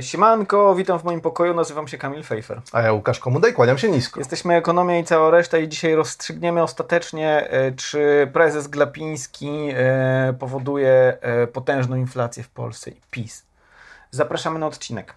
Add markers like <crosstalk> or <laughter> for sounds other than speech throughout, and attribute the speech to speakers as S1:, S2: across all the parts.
S1: Siemanko, witam w moim pokoju, nazywam się Kamil Fejfer.
S2: A ja Łukasz Komudej, kłaniam się nisko.
S1: Jesteśmy Ekonomia i cała reszta i dzisiaj rozstrzygniemy ostatecznie, e, czy prezes Glapiński e, powoduje e, potężną inflację w Polsce i PiS. Zapraszamy na odcinek.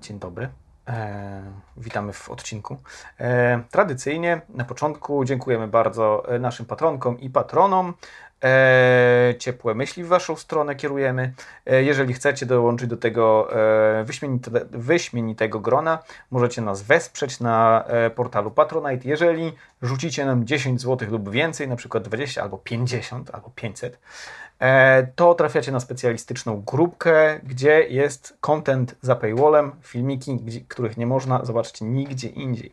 S1: Dzień dobry. E, witamy w odcinku. E, tradycyjnie na początku dziękujemy bardzo naszym patronkom i patronom. E, ciepłe myśli w Waszą stronę kierujemy. E, jeżeli chcecie dołączyć do tego e, wyśmienite, wyśmienitego grona, możecie nas wesprzeć na e, portalu Patronite. Jeżeli rzucicie nam 10 zł lub więcej, na przykład 20 albo 50 albo 500, e, to trafiacie na specjalistyczną grupkę, gdzie jest content za paywallem, filmiki, gdzie, których nie można zobaczyć nigdzie indziej.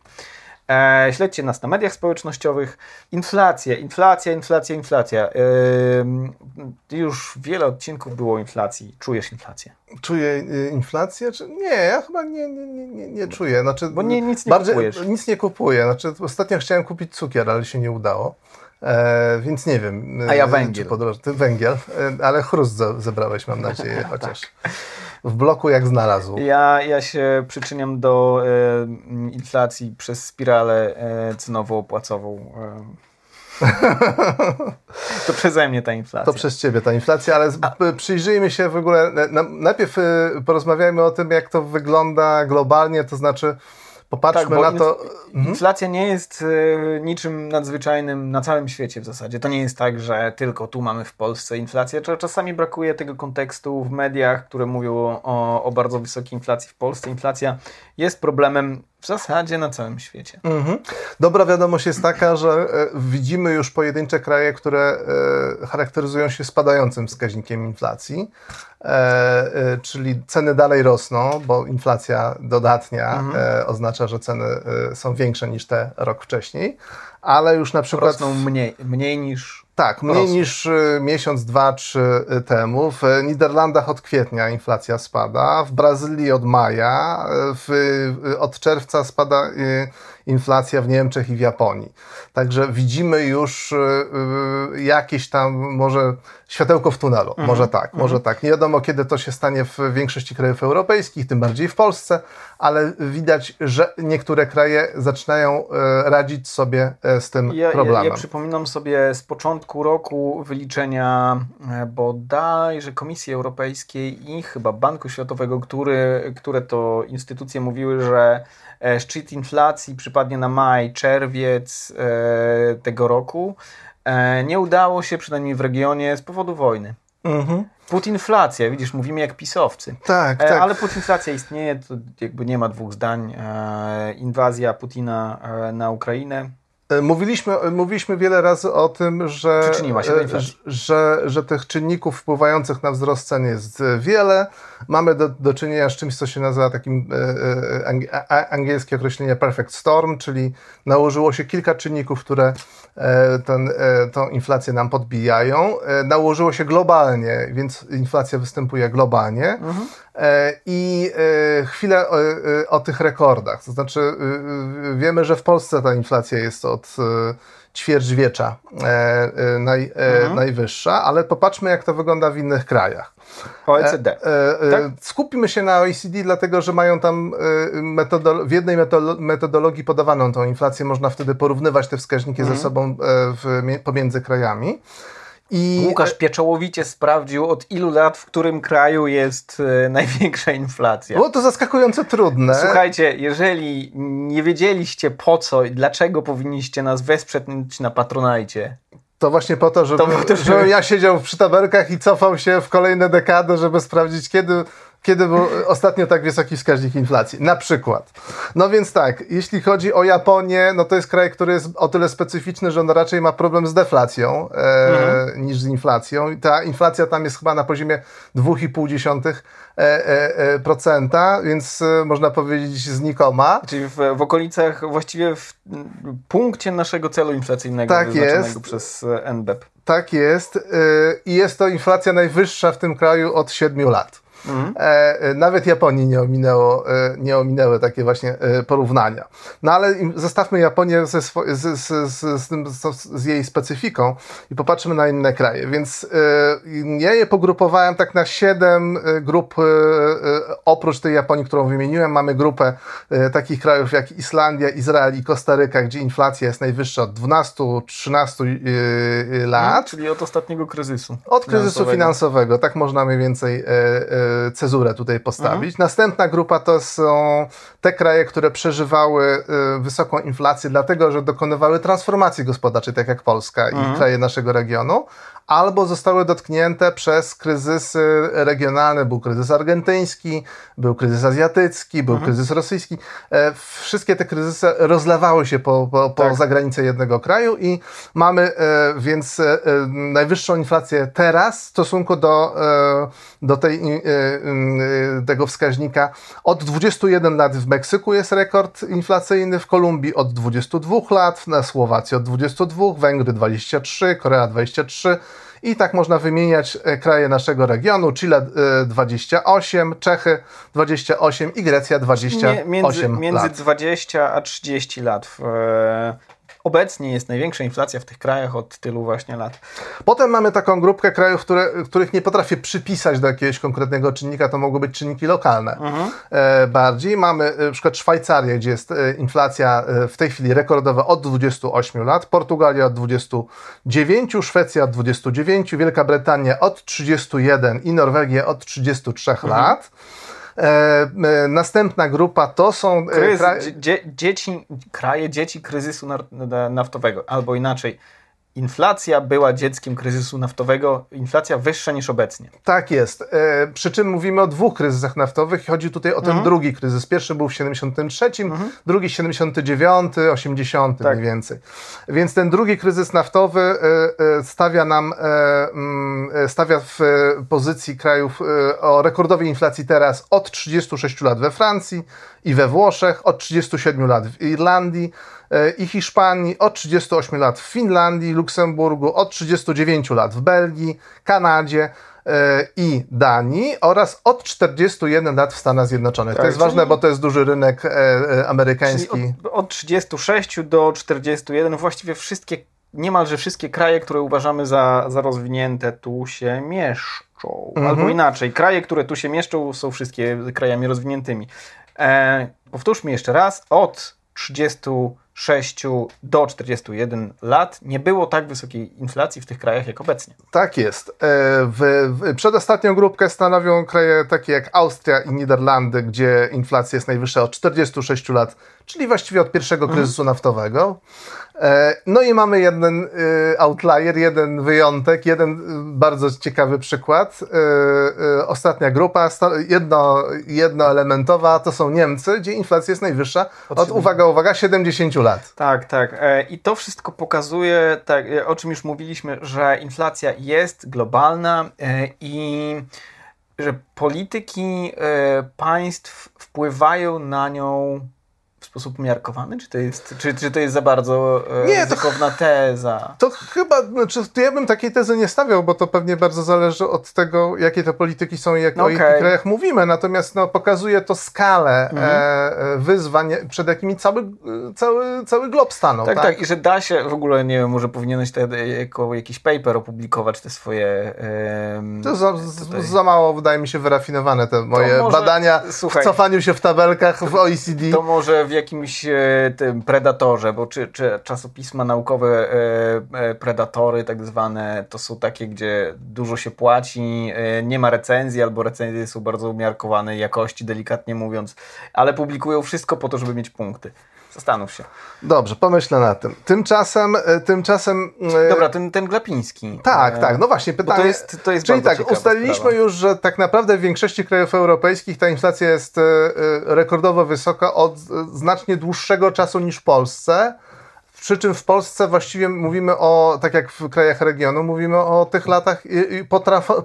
S1: E, śledźcie nas na mediach społecznościowych. Inflacja, inflacja, inflacja, inflacja. E, już wiele odcinków było o inflacji. Czujesz inflację?
S2: Czuję y, inflację? Czy... Nie, ja chyba nie, nie, nie, nie, czuję. Znaczy,
S1: Bo nie, nic nie
S2: bardziej,
S1: kupujesz.
S2: Nic nie kupuję. Znaczy, ostatnio chciałem kupić cukier, ale się nie udało. E, więc nie wiem.
S1: A ja
S2: y,
S1: węgiel.
S2: Podroż... Ty węgiel, e, ale chrust ze- zebrałeś, mam nadzieję, <laughs> chociaż. W bloku jak znalazł.
S1: Ja, ja się przyczyniam do e, inflacji przez spiralę e, cenową-płacową. E. <laughs> To przeze mnie ta inflacja.
S2: To przez ciebie ta inflacja, ale p- przyjrzyjmy się w ogóle. Na, najpierw y, porozmawiajmy o tym, jak to wygląda globalnie, to znaczy popatrzmy
S1: Tak, bo
S2: na to. Mhm.
S1: Inflacja nie jest e, niczym nadzwyczajnym na całym świecie w zasadzie. To nie jest tak, że tylko tu mamy w Polsce inflację. Cza- Czasami brakuje tego kontekstu w mediach, które mówią o, o bardzo wysokiej inflacji w Polsce. Inflacja jest problemem w zasadzie na całym świecie.
S2: Mhm. Dobra wiadomość jest taka, że e, widzimy już pojedyncze kraje, które e, charakteryzują się spadającym wskaźnikiem inflacji, e, czyli ceny dalej rosną, bo inflacja dodatnia e, oznacza, że ceny są większe niż te rok wcześniej, ale już na przykład...
S1: Rosną mniej, mniej niż
S2: Tak, mniej
S1: rosły.
S2: niż y, miesiąc, dwa, trzy y, temu. W Niderlandach od kwietnia inflacja spada, w Brazylii od maja, w, y, od czerwca spada inflacja w Niemczech i w Japonii. Także widzimy już jakieś tam może światełko w tunelu. Może tak, może tak. Nie wiadomo, kiedy to się stanie w większości krajów europejskich, tym bardziej w Polsce, ale widać, że niektóre kraje zaczynają y, radzić sobie y, z tym
S1: Ja, ja,
S2: problemem.
S1: ja przypominam sobie z początku roku wyliczenia e, bodajże Komisji Europejskiej i chyba Banku Światowego, który, które to instytucje mówiły, że e, szczyt inflacji przypadnie na maj, czerwiec e, tego roku. E, nie udało się, przynajmniej w regionie, z powodu wojny.
S2: Mhm.
S1: Putinflacja, widzisz, mówimy jak pisowcy.
S2: Tak,
S1: E,
S2: tak.
S1: Ale putinflacja istnieje, to jakby nie ma dwóch zdań. E, inwazja Putina na Ukrainę
S2: Mówiliśmy, e, mówiliśmy wiele razy o tym, że, e,
S1: inflacji.
S2: że, że tych czynników wpływających na wzrost cen jest e, wiele. Mamy do, do czynienia z czymś, co się nazywa takim e, e, angielskie określenie perfect storm, czyli nałożyło się kilka czynników, które e, ten, e, tą inflację nam podbijają. E, nałożyło się globalnie, więc inflacja występuje globalnie.
S1: Mhm.
S2: E, I e, chwilę o, e, o tych rekordach. To znaczy, wiemy, że w Polsce ta inflacja jest od ćwierćwiecza naj, e, najwyższa, ale popatrzmy, jak to wygląda w innych krajach.
S1: OECD. Tak?
S2: Skupimy się na OECD, dlatego że mają tam metodolo- w jednej metodologii podawaną tą inflację, można wtedy porównywać te wskaźniki
S1: Mhm.
S2: ze sobą w, pomiędzy krajami. I
S1: Łukasz pieczołowicie sprawdził, od ilu lat w którym kraju jest e, <laughs> największa inflacja.
S2: było to zaskakująco trudne.
S1: Słuchajcie, jeżeli nie wiedzieliście po co i dlaczego powinniście nas wesprzeć na Patronajcie,
S2: To właśnie po to, żeby,
S1: To żeby-
S2: ja siedział przy tabelkach i cofał się w kolejne dekady, żeby sprawdzić, kiedy, kiedy był ostatnio tak wysoki wskaźnik inflacji. Na przykład. No więc tak, jeśli chodzi o Japonię, no to jest kraj, który jest o tyle specyficzny, że on raczej ma problem z deflacją e, niż z inflacją. Ta inflacja tam jest chyba na poziomie 2,5%, e, e, e, procenta, więc e, można powiedzieć znikoma.
S1: czyli w, w okolicach, właściwie w punkcie naszego celu inflacyjnego
S2: Tak jest.
S1: przez e, NBEP.
S2: Tak jest. I jest to inflacja najwyższa w tym kraju od 7 lat. Mhm. E, nawet Japonii nie, ominęło, nie ominęły takie właśnie porównania. No ale zostawmy Japonię ze swo- z, z, z, z, tym, z, jej specyfiką i popatrzmy na inne kraje. Więc ja je pogrupowałem tak na siedem grup oprócz tej Japonii, którą wymieniłem. Mamy grupę takich krajów jak Islandia, Izrael i Kostaryka, gdzie inflacja jest najwyższa od 12-13 lat. Hmm,
S1: czyli od ostatniego kryzysu.
S2: Od kryzysu finansowego, finansowego tak można mniej więcej e, e, cezurę tutaj postawić. Mhm. Następna grupa to są te kraje, które przeżywały e, wysoką inflację, dlatego że dokonywały transformacji gospodarczej, tak jak Polska mhm. i kraje naszego regionu, albo zostały dotknięte przez kryzysy regionalne. Był kryzys argentyński, był kryzys azjatycki, był mhm. kryzys rosyjski. E, wszystkie te kryzysy rozlewały się po, po, po tak. zagranicę jednego kraju i mamy e, więc e, najwyższą inflację teraz w stosunku do, do tej, tego wskaźnika. Od 21 lat w Meksyku jest rekord inflacyjny, w Kolumbii od 22 lat, na Słowacji od 22, Węgry 23, Korea 23, i tak można wymieniać e, kraje naszego regionu. Chile 28, e, Czechy 28 i Grecja 28
S1: między,
S2: lat.
S1: Między 20 a 30 lat. W, obecnie jest największa inflacja w tych krajach od tylu właśnie lat.
S2: Potem mamy taką grupkę krajów, które, których nie potrafię przypisać do jakiegoś konkretnego czynnika, to mogą być czynniki lokalne mhm. e, bardziej. Mamy e, na przykład Szwajcarię, gdzie jest e, inflacja w tej chwili rekordowa od 28 lat, Portugalia od 29, Szwecja od 29, Wielka Brytania od 31 i Norwegia od 33 mhm. lat. E, e, następna grupa to są...
S1: E, Kryzy, dzie, dzieci, kraje dzieci kryzysu naftowego, albo inaczej inflacja była dzieckiem kryzysu naftowego, inflacja wyższa niż obecnie.
S2: Tak jest. E, przy czym mówimy o dwóch kryzysach naftowych. Chodzi tutaj o ten mhm. drugi kryzys. Pierwszy był w 73, mhm. drugi 79, 80 tak. mniej więcej. Więc ten drugi kryzys naftowy e, e, stawia nam, e, mm, e, stawia w pozycji krajów e, o rekordowej inflacji teraz od 36 lat we Francji i we Włoszech, od 37 lat w Irlandii, E, i Hiszpanii, od 38 lat w Finlandii, Luksemburgu, od 39 lat w Belgii, Kanadzie e, i Danii oraz od 41 lat w Stanach Zjednoczonych. Tak, to jest ważne, bo to jest duży rynek e, amerykański.
S1: Od, od 36 do 41 właściwie wszystkie, niemalże wszystkie kraje, które uważamy za, za rozwinięte, tu się mieszczą. Mhm. Albo inaczej, kraje, które tu się mieszczą, są wszystkie krajami rozwiniętymi. E, powtórzmy jeszcze raz, od 30 6 do 41 lat nie było tak wysokiej inflacji w tych krajach jak obecnie.
S2: Tak jest. E, w, w, przedostatnią grupkę stanowią kraje takie jak Austria i Niderlandy, gdzie inflacja jest najwyższa od 46 lat, czyli właściwie od pierwszego mhm. kryzysu naftowego. E, no i mamy jeden e, outlier, jeden wyjątek, jeden e, bardzo ciekawy przykład. Ostatnia grupa, jedno, jednoelementowa, to są Niemcy, gdzie inflacja jest najwyższa od, uwaga, uwaga, 70 lat.
S1: Tak, tak. I to wszystko pokazuje, tak, o czym już mówiliśmy, że inflacja jest globalna i że polityki państw wpływają na nią sposób umiarkowany? Czy to jest, czy, czy to jest za bardzo e, nie, ryzykowna to, teza?
S2: To chyba, znaczy, to ja bym takiej tezy nie stawiał, bo to pewnie bardzo zależy od tego, jakie te polityki są i jak, okay. o jakich krajach mówimy. Natomiast no, pokazuje to skalę mhm. e, wyzwań, przed jakimi cały, cały, cały glob stanął.
S1: Tak, tak, tak, I że da się, w ogóle nie wiem, może powinieneś jako jakiś paper opublikować te swoje... E,
S2: to za, za mało, wydaje mi się, wyrafinowane te moje może, badania słuchaj, w cofaniu się w tabelkach w OECD.
S1: To może w jakimś e, tym predatorze, bo czy, czy czasopisma naukowe e, e, predatory tak zwane, to są takie, gdzie dużo się płaci, nie ma recenzji albo recenzje są bardzo umiarkowanej jakości, delikatnie mówiąc, ale publikują wszystko po to, żeby mieć punkty. Zastanów się.
S2: Dobrze, pomyślę na tym. Tymczasem, tymczasem...
S1: Dobra, ten, ten Glapiński.
S2: Tak, tak. No właśnie, pytanie...
S1: Bo to jest, to jest
S2: Czyli tak, ustaliliśmy
S1: sprawa.
S2: już, że tak naprawdę w większości krajów europejskich ta inflacja jest rekordowo wysoka od znacznie dłuższego czasu niż w Polsce. Przy czym w Polsce właściwie mówimy o, tak jak w krajach regionu, mówimy o tych latach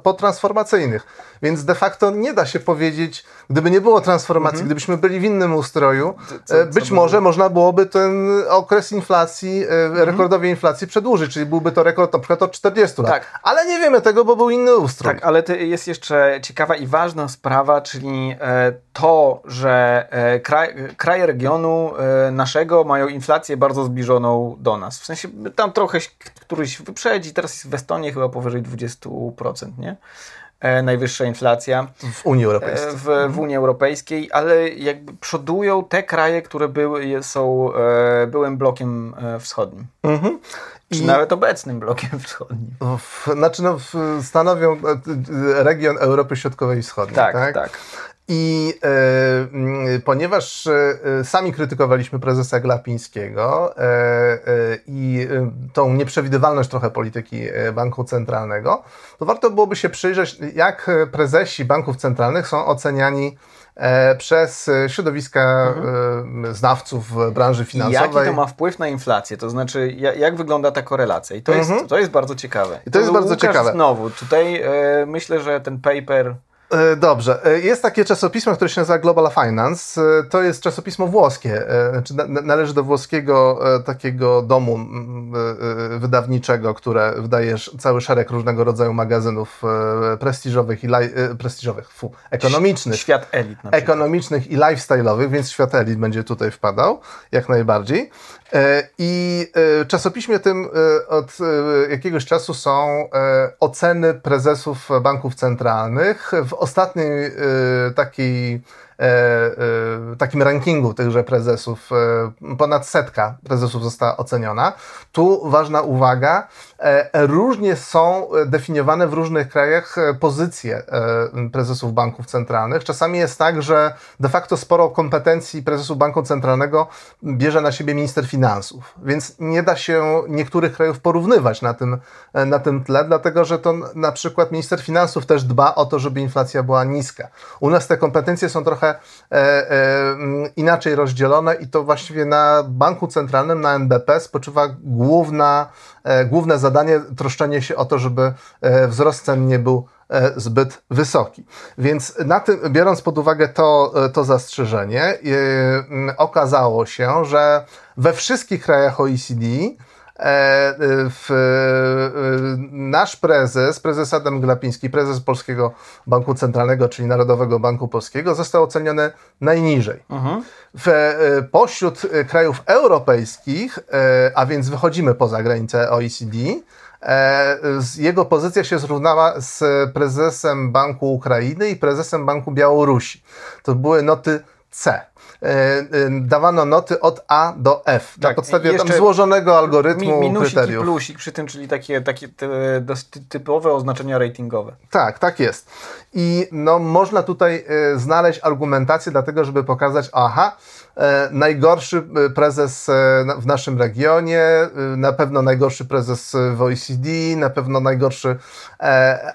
S2: potransformacyjnych. Więc de facto nie da się powiedzieć, gdyby nie było transformacji, mhm. gdybyśmy byli w innym ustroju, co, e, być co może było? można byłoby ten okres inflacji, e, mhm. rekordowej inflacji przedłużyć, czyli byłby to rekord na przykład od 40 lat. Tak. Ale nie wiemy tego, bo był inny ustrój.
S1: Tak, ale jest jeszcze ciekawa i ważna sprawa, czyli e, to, że kraj, kraje regionu naszego mają inflację bardzo zbliżoną do nas. W sensie tam trochę któryś wyprzedzi, teraz jest w Estonii chyba powyżej 20%, nie? E, najwyższa inflacja
S2: w Unii Europejskiej.
S1: W, w, Unii Europejskiej, ale jakby przodują te kraje, które były, są e, byłym blokiem e, wschodnim. Mhm. Czy I... nawet obecnym blokiem wschodnim.
S2: W, znaczy no, stanowią region Europy Środkowej i Wschodniej. Tak, tak. tak. I e, mm, ponieważ e, sami krytykowaliśmy prezesa Glapińskiego e, e i e, tą nieprzewidywalność trochę polityki e, banku centralnego, to warto byłoby się przyjrzeć, jak prezesi banków centralnych są oceniani przez środowiska mhm. znawców branży finansowej.
S1: Jaki to ma wpływ na inflację? To znaczy, jak wygląda ta korelacja? I to, mhm. jest, to jest bardzo ciekawe.
S2: I to jest bardzo
S1: Łukasz
S2: ciekawe.
S1: Znowu, tutaj myślę, że ten paper
S2: E, dobrze. E, jest takie czasopismo, które się nazywa Global Finance. E, to jest czasopismo włoskie. Znaczy należy do włoskiego takiego domu wydawniczego, które wydaje cały szereg różnego rodzaju magazynów prestiżowych i prestiżowych, fu, ekonomicznych.
S1: Świat elit.
S2: Ekonomicznych i lifestyle'owych, więc świat elit będzie tutaj wpadał, jak najbardziej. I w czasopiśmie tym od jakiegoś czasu są oceny prezesów banków centralnych w ostatniej y, takiej e, takim rankingu tychże prezesów, e, ponad setka prezesów została oceniona. Tu ważna uwaga, różnie są definiowane w różnych krajach pozycje prezesów banków centralnych. Czasami jest tak, że de facto sporo kompetencji prezesów banku centralnego bierze na siebie minister finansów, więc nie da się niektórych krajów porównywać na tym, na tym tle, dlatego że to na przykład minister finansów też dba o to, żeby inflacja była niska. U nas te kompetencje są trochę E, e, inaczej rozdzielone i to właściwie na banku centralnym, na NBP spoczywa główna, e, główne zadanie troszczenie się o to, żeby wzrost cen nie był zbyt wysoki. Więc na tym, biorąc pod uwagę to, to zastrzeżenie, okazało się, że we wszystkich krajach OECD E, w, e, nasz prezes, prezes Adam Glapiński, prezes Polskiego Banku Centralnego, czyli Narodowego Banku Polskiego, został oceniony najniżej. Mhm. W, e, pośród krajów europejskich, a więc wychodzimy poza granicę OECD, jego pozycja się zrównała z prezesem Banku Ukrainy i prezesem Banku Białorusi. To były noty C. E, e, dawano noty od A do F tak, na podstawie tam złożonego algorytmu mi, kryteriów.
S1: i plusik przy tym, czyli takie, takie typowe oznaczenia ratingowe.
S2: Tak, tak jest. I no, można tutaj e, znaleźć argumentację dlatego, żeby pokazać, aha, najgorszy prezes w naszym regionie, na pewno najgorszy prezes w OECD, na pewno najgorszy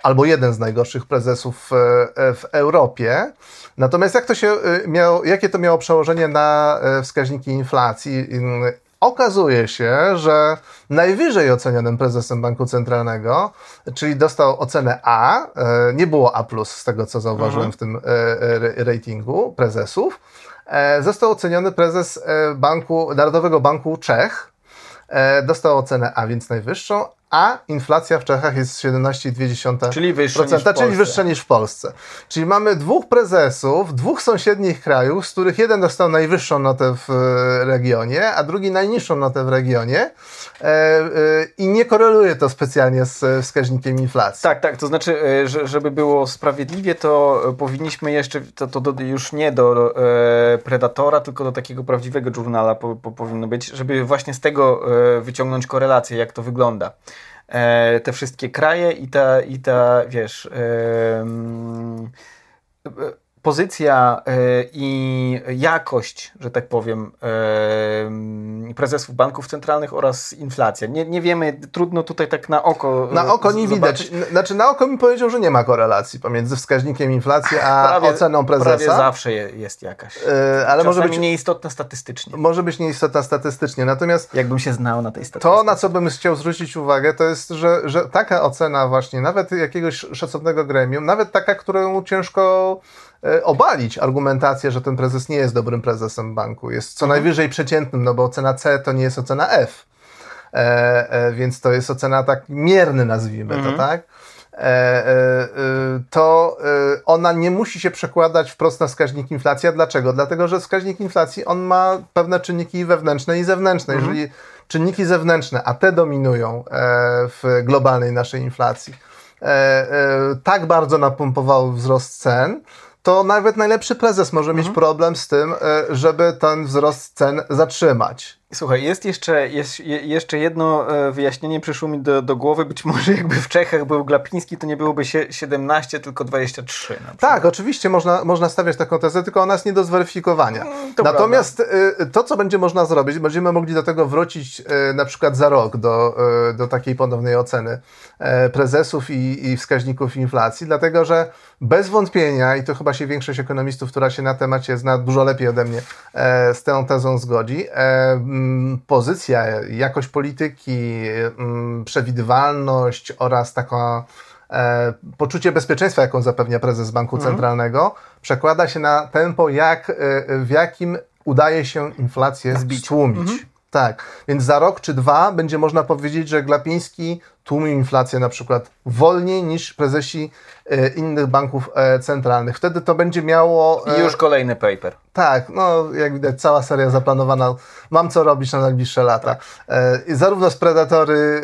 S2: albo jeden z najgorszych prezesów w Europie. Natomiast jak to się miało, jakie to miało przełożenie na e, wskaźniki inflacji. Okazuje się, że najwyżej ocenionym prezesem Banku Centralnego, czyli dostał ocenę A, e, nie było A, z tego co zauważyłem mhm. w tym e, ratingu prezesów, został oceniony prezes Banku, Narodowego Banku Czech. Dostał ocenę A, więc najwyższą, a inflacja w Czechach jest 17,2%,
S1: czyli wyższa, niż
S2: czyli wyższa niż w Polsce. Czyli mamy dwóch prezesów, dwóch sąsiednich krajów, z których jeden dostał najwyższą notę w e, regionie, a drugi najniższą notę w regionie e, e, i nie koreluje to specjalnie z wskaźnikiem inflacji.
S1: Tak, tak, to znaczy, żeby było sprawiedliwie, to powinniśmy jeszcze, to, to do, już nie do e, Predatora, tylko do takiego prawdziwego journala po, po, powinno być, żeby właśnie z tego e, wyciągnąć korelację, jak to wygląda e, te wszystkie kraje i ta, i ta wiesz, e, pozycja e, i jakość, że tak powiem, e, prezesów banków centralnych oraz inflacja. Nie, nie wiemy, trudno tutaj tak na oko.
S2: Na oko nie
S1: zobaczyć.
S2: widać. Znaczy, na oko mi powiedział, że nie ma korelacji pomiędzy wskaźnikiem inflacji a <laughs>
S1: Prawie-
S2: oceną prezesa.
S1: Prawie zawsze je, jest jakaś.
S2: E, ale może
S1: Czasami
S2: być,
S1: nieistotna statystycznie.
S2: może być nieistotna statystycznie. Natomiast
S1: Jakbym się znał na tej statystyce.
S2: To, na co bym chciał zwrócić uwagę, to jest, że, że taka ocena właśnie, nawet jakiegoś szacownego gremium, nawet taka, którą ciężko obalić argumentację, że ten prezes nie jest dobrym prezesem banku, jest co najwyżej przeciętnym, no bo ocena C to nie jest ocena F, e, e, więc to jest ocena tak mierny, nazwijmy to, tak? E, e, e, to e, ona nie musi się przekładać wprost na wskaźnik inflacji. A dlaczego? Dlatego, że wskaźnik inflacji on ma pewne czynniki wewnętrzne i zewnętrzne. Jeżeli czynniki zewnętrzne, a te dominują e, w globalnej naszej inflacji, e, e, tak bardzo napompowały wzrost cen, to nawet najlepszy prezes może mieć problem z tym, e, żeby ten wzrost cen zatrzymać.
S1: Słuchaj, jest jeszcze, jest je- jeszcze jedno e, wyjaśnienie, przyszło mi do, do głowy. Być może jakby w Czechach był Glapiński, to nie byłoby sie- 17, tylko 23. Na przykład.
S2: Tak, oczywiście można, można stawiać taką tezę, tylko ona jest nie do zweryfikowania.
S1: Mm, to
S2: Natomiast y, to, co będzie można zrobić, będziemy mogli do tego wrócić y, na przykład za rok do, do takiej ponownej oceny e, prezesów i, i wskaźników inflacji, dlatego że bez wątpienia, i to chyba się większość ekonomistów, która się na temacie zna dużo lepiej ode mnie, e, z tą tezą zgodzi, e, pozycja, jakość polityki, mm, przewidywalność oraz taka e, poczucie bezpieczeństwa, jaką zapewnia prezes Banku
S1: Mhm.
S2: Centralnego, przekłada się na tempo, jak, e, w jakim udaje się inflację
S1: Zbić.
S2: stłumić.
S1: Mhm.
S2: Tak, więc za rok czy dwa będzie można powiedzieć, że Glapiński tłumił inflację na przykład wolniej niż prezesi e, innych banków e, centralnych. Wtedy to będzie miało...
S1: I
S2: e,
S1: już kolejny paper.
S2: tak, no jak widać, cała seria zaplanowana. Mam co robić na najbliższe lata. E, i zarówno z Predatory,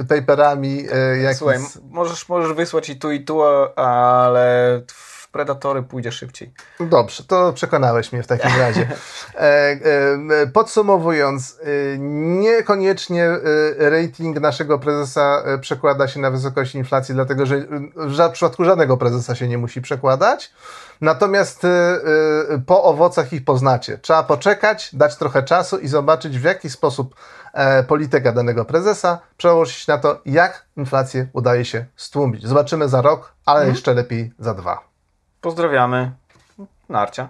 S2: e, paperami, e, jak
S1: Słuchaj,
S2: i z...
S1: możesz, możesz wysłać i tu, i tu, ale w Predatory pójdzie szybciej.
S2: Dobrze, to przekonałeś mnie w takim <laughs> razie. E, e, podsumowując, e, niekoniecznie rating naszego prezesa przekłada się na wysokość inflacji, dlatego że w przypadku żadnego prezesa się nie musi przekładać. Natomiast po owocach ich poznacie. Trzeba poczekać, dać trochę czasu i zobaczyć, w jaki sposób polityka danego prezesa przełoży się na to, jak inflację udaje się stłumić. Zobaczymy za rok, ale jeszcze lepiej za dwa.
S1: Pozdrawiamy. Narcia.